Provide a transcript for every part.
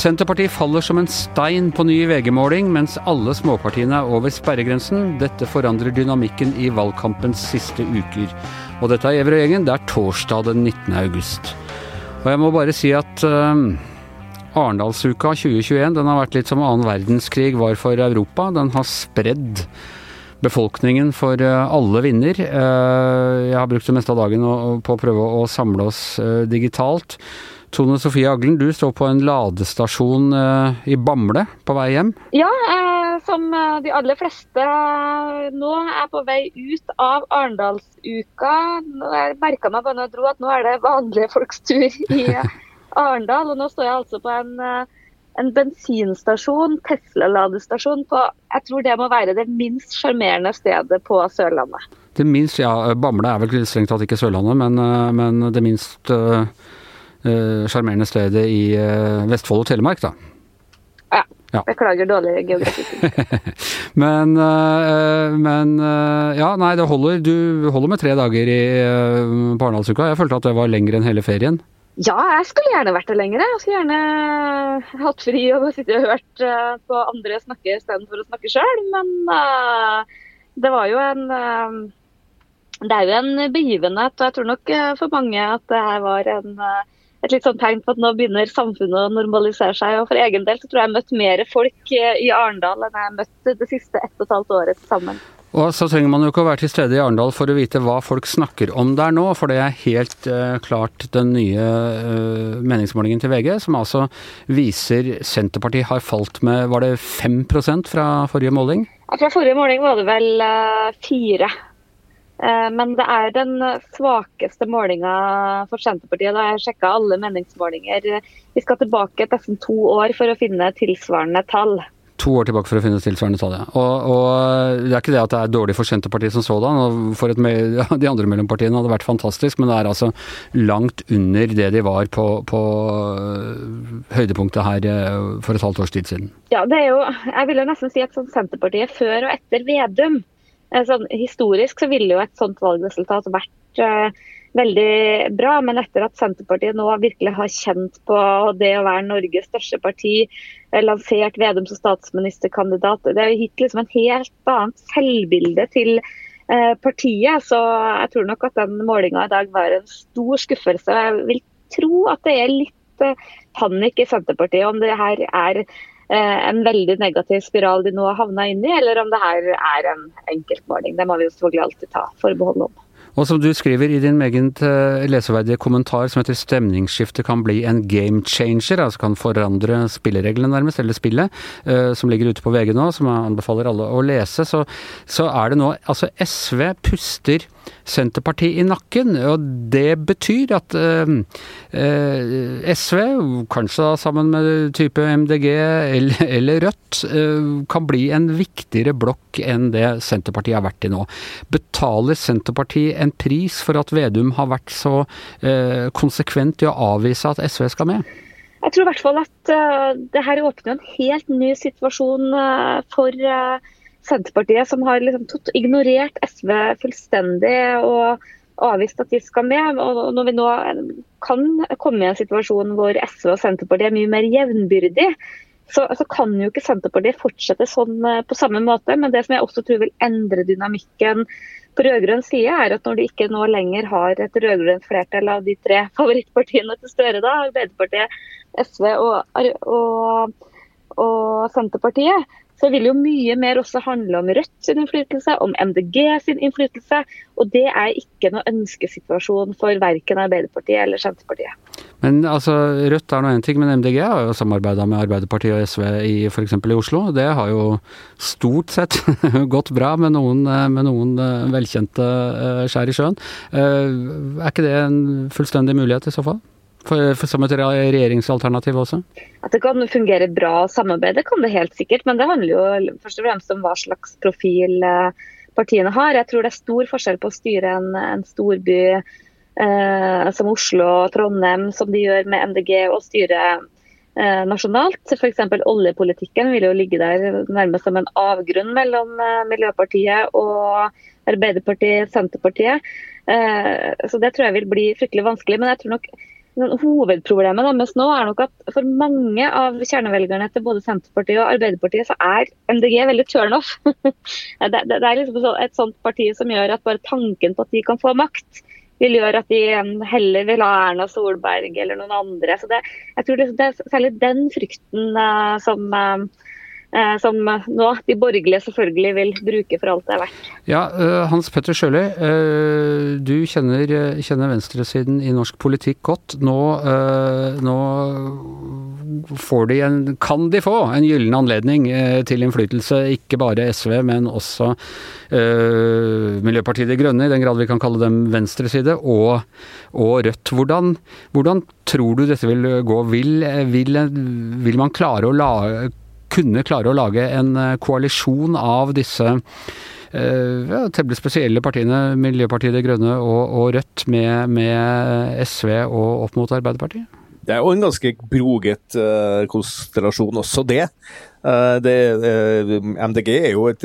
Senterpartiet faller som en stein på ny VG-måling, mens alle småpartiene er over sperregrensen. Dette forandrer dynamikken i valgkampens siste uker. Og dette er Ever og gjengen. Det er torsdag den 19. august. Og jeg må bare si at uh, Arendalsuka 2021 den har vært litt som annen verdenskrig var for Europa. Den har spredd befolkningen for uh, alle vinder. Uh, jeg har brukt det meste av dagen på å prøve å samle oss digitalt. Tone Sofie Aglen, du står på en ladestasjon eh, i Bamble på vei hjem? Ja, eh, som eh, de aller fleste nå er på vei ut av Arendalsuka. Jeg merka meg bare når jeg dro at nå er det vanlige folks tur i Arendal. Og nå står jeg altså på en, en bensinstasjon, Tesla-ladestasjon, på jeg tror det må være det minst sjarmerende stedet på Sørlandet. Det minst, ja, Bamble er vel strengt tatt ikke Sørlandet, men, men det minst uh Eh, stedet i eh, Vestfold og Telemark, da. Ja. ja. Beklager dårlig geografi. men, uh, men, Ja, nei, det holder. Du holder med tre dager i, på Arendalsuka. Jeg følte at det var lenger enn hele ferien. Ja, jeg skulle gjerne vært der lenger. Jeg skulle gjerne hatt fri og sittet og hørt på andre snakke istedenfor å snakke sjøl. Men uh, det var jo en uh, Det er jo en begivenhet, og jeg tror nok for mange at det her var en et litt sånn tegn på at nå begynner samfunnet å normalisere seg. og For egen del så tror jeg jeg har møtt mer folk i Arendal enn jeg har møtt det siste ett og et halvt året sammen. Og så trenger man jo ikke å være til stede i Arendal for å vite hva folk snakker om der nå, for det er helt uh, klart den nye uh, meningsmålingen til VG, som altså viser Senterpartiet har falt med, var det 5 fra forrige måling? Fra forrige måling var det vel uh, 4 Eh, men det er den svakeste målinga for Senterpartiet. Da jeg sjekka alle meningsmålinger. Vi skal tilbake nesten to år for å finne tilsvarende tall. To år tilbake for å finne tilsvarende tall, ja. Og, og det er ikke det at det er dårlig for Senterpartiet som sådan. og for et, De andre mellompartiene hadde vært fantastisk, men det er altså langt under det de var på, på øh, høydepunktet her øh, for et halvt års tid siden. Ja, det er jo, jeg vil jo nesten si at sånn Senterpartiet før og etter Vedum Eh, sånn, historisk så ville jo et sånt valgresultat vært uh, veldig bra, men etter at Senterpartiet nå virkelig har kjent på det å være Norges største parti, uh, lansert Vedum som statsministerkandidat, det har gitt liksom en helt annet selvbilde til uh, partiet. Så jeg tror nok at den målinga i dag var en stor skuffelse. Jeg vil tro at det er litt panikk i Senterpartiet om det her er Eh, en veldig negativ spiral de nå har havna inn i, eller om det her er en enkeltmåling. Det må vi jo selvfølgelig alltid ta forbehold om. Og som du skriver i din meget eh, leseverdige kommentar som heter 'Stemningsskiftet kan bli en game changer', altså kan forandre spillereglene nærmest, eller spillet, uh, som ligger ute på VG nå, som jeg anbefaler alle å lese, så, så er det nå Altså, SV puster Senterpartiet i nakken. Og det betyr at eh, eh SV, kanskje da sammen med type MDG eller, eller Rødt, eh, kan bli en viktigere blokk enn det Senterpartiet har vært i nå. Betaler Senterpartiet en pris for at Vedum har vært så eh, konsekvent i å avvise at SV skal med? Jeg tror i hvert fall at uh, det her åpner en helt ny situasjon uh, for Senterpartiet, som har liksom ignorert SV fullstendig og avvist at de skal med. Og når vi nå kan komme i en situasjon hvor SV og Senterpartiet er mye mer jevnbyrdig, så, så, kan jo ikke Senterpartiet fortsette sånn eh, på samme måte. Men det som jeg også tror vil endre dynamikken på rød-grønn side, er at når de ikke nå lenger har et rød-grønt flertall av de tre favorittpartiene til Støre, da, Arbeiderpartiet, SV og, og, og Senterpartiet, så vil jo mye mer også handle om Rødt sin innflytelse, om MDG sin innflytelse. Og det er ikke noe ønskesituasjon for verken Arbeiderpartiet eller Senterpartiet. Men altså, Rødt er nå én ting, men MDG har jo samarbeida med Arbeiderpartiet og SV i f.eks. i Oslo. Det har jo stort sett gått bra med noen, med noen eh, velkjente eh, skjær i sjøen. Eh, er ikke det en fullstendig mulighet i så fall? For, for som et regjeringsalternativ også? At det kan fungere bra samarbeid, kan det helt sikkert. Men det handler jo først og fremst om hva slags profil eh, partiene har. Jeg tror det er stor forskjell på å styre en, en storby eh, som Oslo og Trondheim, som de gjør med MDG, og styre eh, nasjonalt. F.eks. oljepolitikken vil jo ligge der nærmest som en avgrunn mellom eh, Miljøpartiet og Arbeiderpartiet, Senterpartiet. Eh, så det tror jeg vil bli fryktelig vanskelig. Men jeg tror nok Hovedproblemet deres nå er nok at for mange av kjernevelgerne til både Senterpartiet og Arbeiderpartiet, så er MDG veldig turn-off. det, det, det, er liksom et sånt parti som gjør at bare tanken på at de kan få makt, vil gjøre at de heller vil ha Erna Solberg eller noen andre. Så det, jeg tror det, er særlig den frykten uh, som uh, som nå de borgerlige selvfølgelig vil bruke for alt det er verdt. Ja, Hans Petter Sjøli, du kjenner, kjenner, venstresiden i norsk politikk godt. Nå, nå de en, kan de få en gyllen anledning til innflytelse, ikke bare SV, men også uh, Miljøpartiet De Grønne, i den grad vi kan kalle dem venstreside, og, og Rødt. Hvordan, hvordan, tror du dette vil gå? Vil, vil, vil man klare lage kunne klare å lage en eh, koalisjon av disse ja, temmelig spesielle partiene, Miljøpartiet De Grønne og, og Rødt, med, med, SV og opp mot Arbeiderpartiet? Det er jo en ganske broget uh, konstellasjon også, det. Eh, det, eh, MDG er jo et,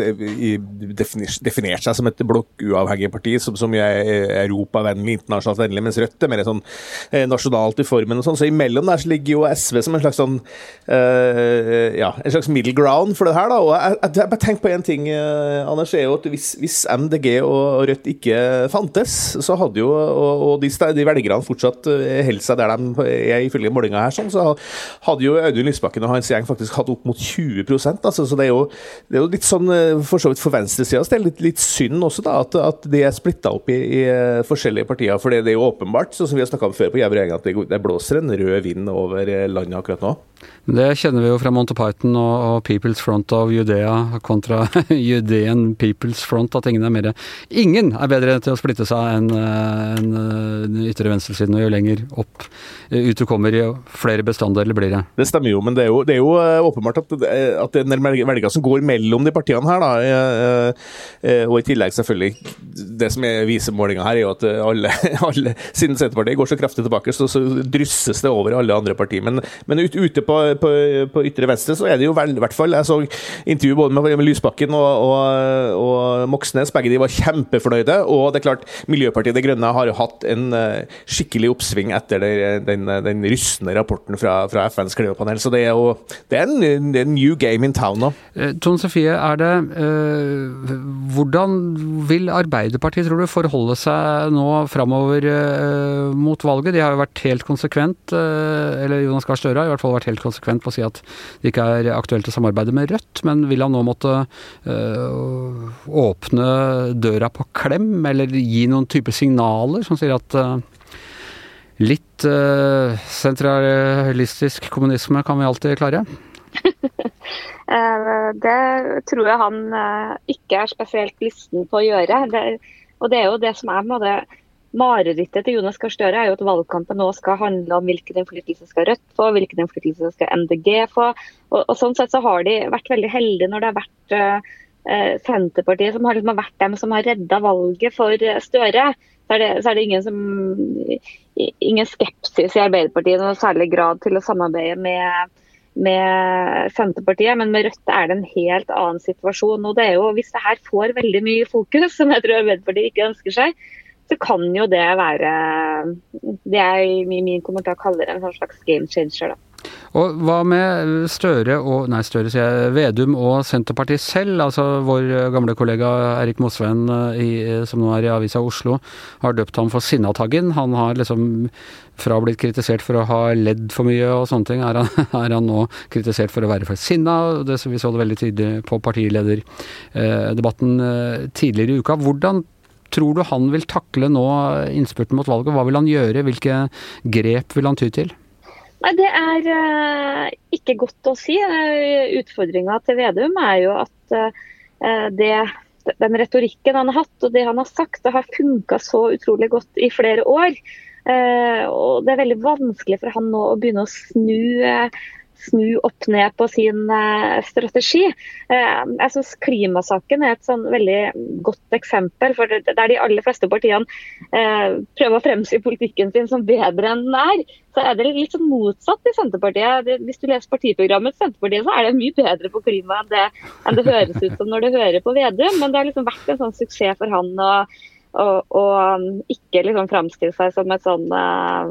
definert seg som et blokkuavhengig parti som, som er europavennlig, internasjonalt vennlig, mens Rødt er mer sånn eh, nasjonalt i formen. og sånn, Så imellom der så ligger jo SV som en slags sånn ja, en slags middle ground for det her. da, og Jeg, jeg, bare tenker på én ting, Anders. er jo at hvis, hvis, MDG og Rødt ikke fantes, så hadde jo og, og de, de velgerne fortsatt holdt seg der de er ifølge målinga her, sånn, så hadde jo Audun Lysbakken og hans gjeng faktisk hatt opp mot 20 20 altså, så det er, jo, det er jo litt sånn eh, for så vidt for venstresida det er litt, litt synd også da, at, at de er splitta opp i, i, eh, forskjellige partier. For det, er jo åpenbart, sånn som vi har snakka om før på Gjæver at det, det blåser en rød vind over eh, landet akkurat nå. Det kjenner vi jo fra Monty Python og, People's Front of Judea kontra Judean People's Front, at ingen er mer Ingen er bedre til å splitte seg enn en, en ytre venstresiden, og jo lenger opp ut du kommer, jo flere bestanddeler blir det. Det stemmer jo, men det er jo, det er jo åpenbart at at det er velgere som går mellom de partiene her. da, eh, eh, Og i tillegg selvfølgelig Det som er viser målinga her, er jo at alle, alle siden Senterpartiet går så kraftig tilbake, så, så drysses det over alle andre partier. Men, men ut, ute på, på, på, ytre venstre så er det jo vel, i hvert fall Jeg så intervju både med, med Lysbakken og, og, og, Moxnes. Begge de var kjempefornøyde. Og det er klart, Miljøpartiet De Grønne har jo hatt en uh, skikkelig oppsving etter den, den, den rystende rapporten fra, fra FNs klimapanel. Så det er jo det er en, det er en new game in town nå. Eh, Tone Sofie, er det øh, Hvordan vil Arbeiderpartiet, tror du, forholde seg nå framover øh, mot valget? De har jo vært helt konsekvent, øh, eller Jonas Gahr Støre har i hvert fall vært helt konsekvent på å si at det ikke er aktuelt å samarbeide med Rødt. Men vil han nå måtte eh, åpne døra på klem, eller gi noen type signaler som sier at eh, Litt sentralistisk kommunisme kan vi alltid klare? Eh, det tror jeg han eh, ikke er spesielt lysten på å gjøre. Det, og det er jo det som er med det Marerittet til Jonas Gahr Støre er jo at valgkampen nå skal handle om hvilken innflytelse skal Rødt få, hvilken innflytelse skal MDG få. Og, og, Sånn sett så har de vært veldig heldige når det har vært uh, Senterpartiet som har liksom vært dem som har redda valget for Støre. Så er, det, så er det ingen, som, ingen skepsis i Arbeiderpartiet i noen særlig grad til å samarbeide med med Senterpartiet, men med Rødt er det en helt annen situasjon. og det er jo, Hvis det her får veldig mye fokus, som jeg tror Arbeiderpartiet ikke ønsker seg, så kan jo det være det jeg i min kommentar kaller en sånn slags game changer. da. Og hva med Støre og Nei, Støre sier jeg. Vedum og Senterpartiet selv. Altså vår gamle kollega Erik Mosveen, eh, som nå er i Avisa Oslo, har døpt ham for Sinnataggen. Han har liksom fra blitt kritisert for å ha ledd for mye og sånne ting, er han, er han nå kritisert for å være for sinna. Det, vi så det veldig tydelig på partilederdebatten eh, tidligere i uka. Hvordan tror du han vil takle nå innspurten mot valget? Hva vil han gjøre? Hvilke grep vil han ty til? Nei, Det er uh, ikke godt å si. Uh, Utfordringa til Vedum er jo at uh, det, den retorikken han har hatt og det han har sagt, det har funka så utrolig godt i flere år. og Det er veldig vanskelig for han nå å begynne å snu snu opp ned på sin uh, strategi. Uh, jeg synes Klimasaken er et sånn veldig godt eksempel. for Der de aller fleste partiene uh, prøver å fremsi politikken sin som bedre enn den er, så er det litt sånn motsatt i Senterpartiet. Hvis du leser partiprogrammet til Senterpartiet, så er det mye bedre på klima enn det, enn det høres ut som når du hører på Vedum. Men det har liksom vært en sånn suksess for han. og og, og, ikke liksom framstille seg som et sånn uh,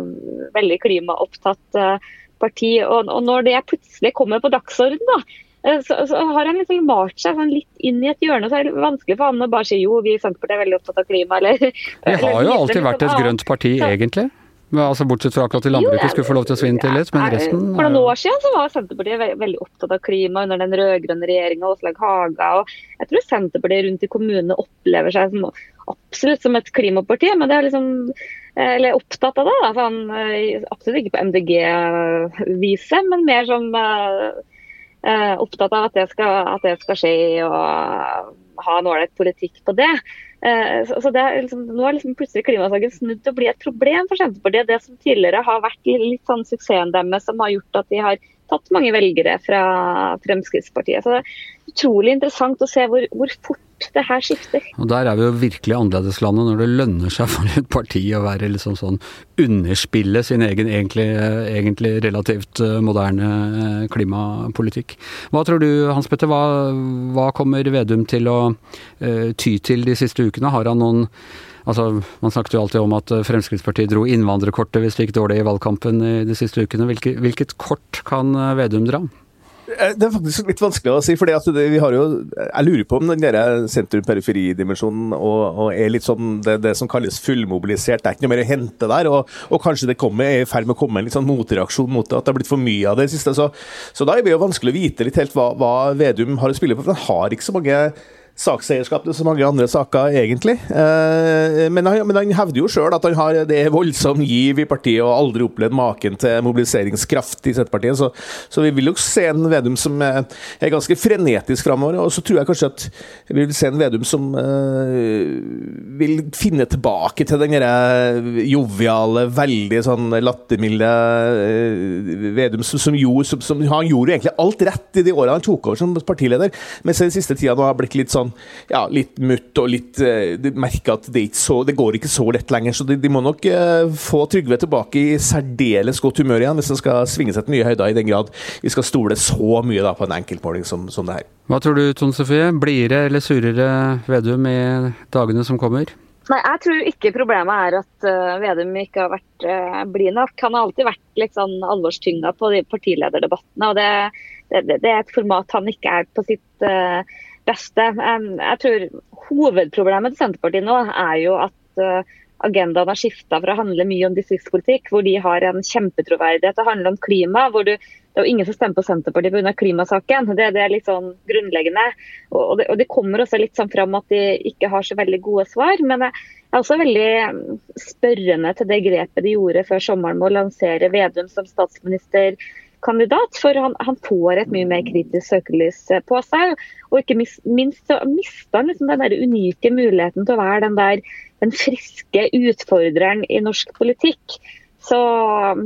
veldig klimaopptatt uh, parti. Og, og, når det plutselig kommer på dagsordenen, da, eh, så, så, har han liksom malt seg sånn litt inn i et hjørne. Så er det vanskelig for han å bare si jo, vi i Senterpartiet er veldig opptatt av klima, eller Vi har jo alltid vært et grønt parti, egentlig. Altså Bortsett fra akkurat i landbruket skulle få lov til å svinne til litt, men resten For noen år siden så var Senterpartiet veldig opptatt av klima under den rød-grønne regjeringa Åslaug Haga. og Jeg tror Senterpartiet rundt i kommunene opplever seg som, absolutt som et klimaparti, men det er liksom eller opptatt av det. Da. Sånn, eh, absolutt ikke på MDG-viset, men mer som uh, opptatt av at det, skal, at det skal skje og ha en ålreit politikk på det. Uh, så, så det er liksom, Nå er liksom plutselig klimasaken snudd til å bli et problem for Senterpartiet. Det som tidligere har vært litt sånn suksessen deres, som har gjort at de har tatt mange velgere fra Fremskrittspartiet. Så det er utrolig interessant å se hvor, hvor fort det her skifter. Og Der er vi jo virkelig annerledeslandet, når det lønner seg for et parti å være liksom sånn underspille sin egen egentlig, egentlig relativt eh, moderne eh, klimapolitikk. Hva tror du Hans Petter, hva, hva kommer Vedum til å uh, ty til de siste ukene? Har han noen Altså, Man snakket jo alltid om at Fremskrittspartiet dro innvandrerkortet hvis det gikk dårlig i valgkampen i de siste ukene. Hvilket, hvilket kort kan Vedum dra? Eh, det er faktisk litt vanskelig å si. fordi vi har jo, Jeg lurer på om den sentrum-periferi-dimensjonen er litt sånn det, det, som kalles fullmobilisert. Det er ikke noe mer å hente der. Og, og kanskje det kommer, er i ferd med å komme en litt sånn motreaksjon mot det, at det har blitt for mye av det siste. Så, så da er det jo vanskelig å vite litt helt hva, hva Vedum har å spille på. for Han har ikke så mange sakseierskap til så mange andre saker, egentlig. Eh, men han, men han hevder jo sjøl at han har det voldsom giv i partiet og aldri opplevd maken til mobiliseringskraft i Senterpartiet. Så, så vi vil jo se en Vedum som er, ganske frenetisk framover. Og så tror jeg kanskje at vi vil se en Vedum som uh, vil finne tilbake til den joviale, veldig sånn lattermilde uh, Vedum som, som, gjorde, som, som, Han gjorde egentlig alt rett i de årene han tok over som partileder, mens den siste tida nå har blitt litt sånn sånn ja, litt mutt og litt uh, De merker at det, så, det, går ikke så lett lenger. Så de, de må nok uh, få Trygve tilbake i særdeles godt humør igjen, hvis han skal svinge seg til nye høyder, i den grad vi skal stole så mye da, på en enkeltmåling som, som det her. Hva tror du, Tone Sofie? Blidere eller surere Vedum i dagene som kommer? Nei, Jeg tror ikke problemet er at uh, Vedum ikke har vært uh, blid nok. Han har alltid vært litt sånn alvorstynga på de partilederdebattene. og det, det, det, er et format han ikke er på sitt uh, beste. Jeg tror Hovedproblemet til Senterpartiet nå er jo at eh, agendaen har skifta fra å handle mye om distriktspolitikk, hvor de har en kjempetroverdighet, til å handle om klima. hvor du det er jo ingen som stemmer på Senterpartiet pga. klimasaken. Det, det, er litt sånn grunnleggende. Og det, og det, kommer også litt sånn fram at de ikke har så veldig gode svar. Men jeg er også veldig mm, spørrende til det grepet de gjorde før sommeren med å lansere Vedum som statsminister kandidat, for han, han, får et mye mer kritisk søkelys eh, på seg. Og ikke minst så mister han liksom den der unike muligheten til å være den der den friske utfordreren i norsk politikk. Så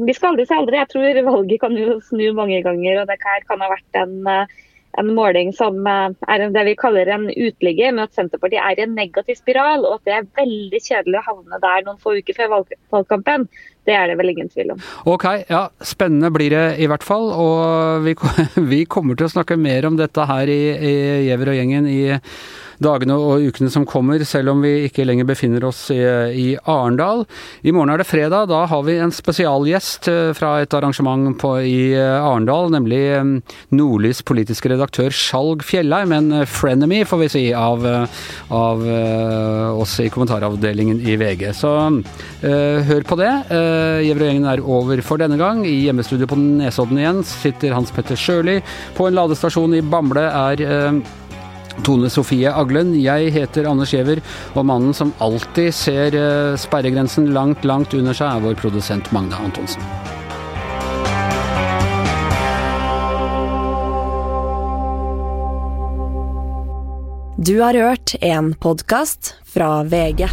vi skal aldri si aldri. Jeg tror valget kan jo snu mange ganger, og det kan ha vært en uh, en måling som eh, er det vi kaller en uteligger, med at Senterpartiet er i en negativ spiral, og at det er veldig kjedelig å havne der noen få uker før valgkampen. Det er det vel ingen tvil om. Ok, ja, spennende blir det i hvert fall. Og vi, vi kommer til å snakke mer om dette her i, Giæver og gjengen i dagene og ukene som kommer, selv om vi ikke lenger befinner oss i, i Arendal. I morgen er det fredag. Da har vi en spesialgjest eh, fra et arrangement på, i eh, Arendal, nemlig eh, Nordlys politiske redaktør Skjalg Fjellheim. En frenemy, får vi si, av, av oss i kommentaravdelingen i VG. Så uh, hør på det. Uh, Gjevrøy-gjengen er over for denne gang. I hjemmestudio på Nesodden igjen sitter Hans Petter Sjøli. På en ladestasjon i Bamble er eh, Tone Sofie Aglen. Jeg heter Anders Giæver, og mannen som alltid ser eh, sperregrensen langt, langt under seg, er vår produsent Magne Antonsen. Du har hørt en podkast fra VG.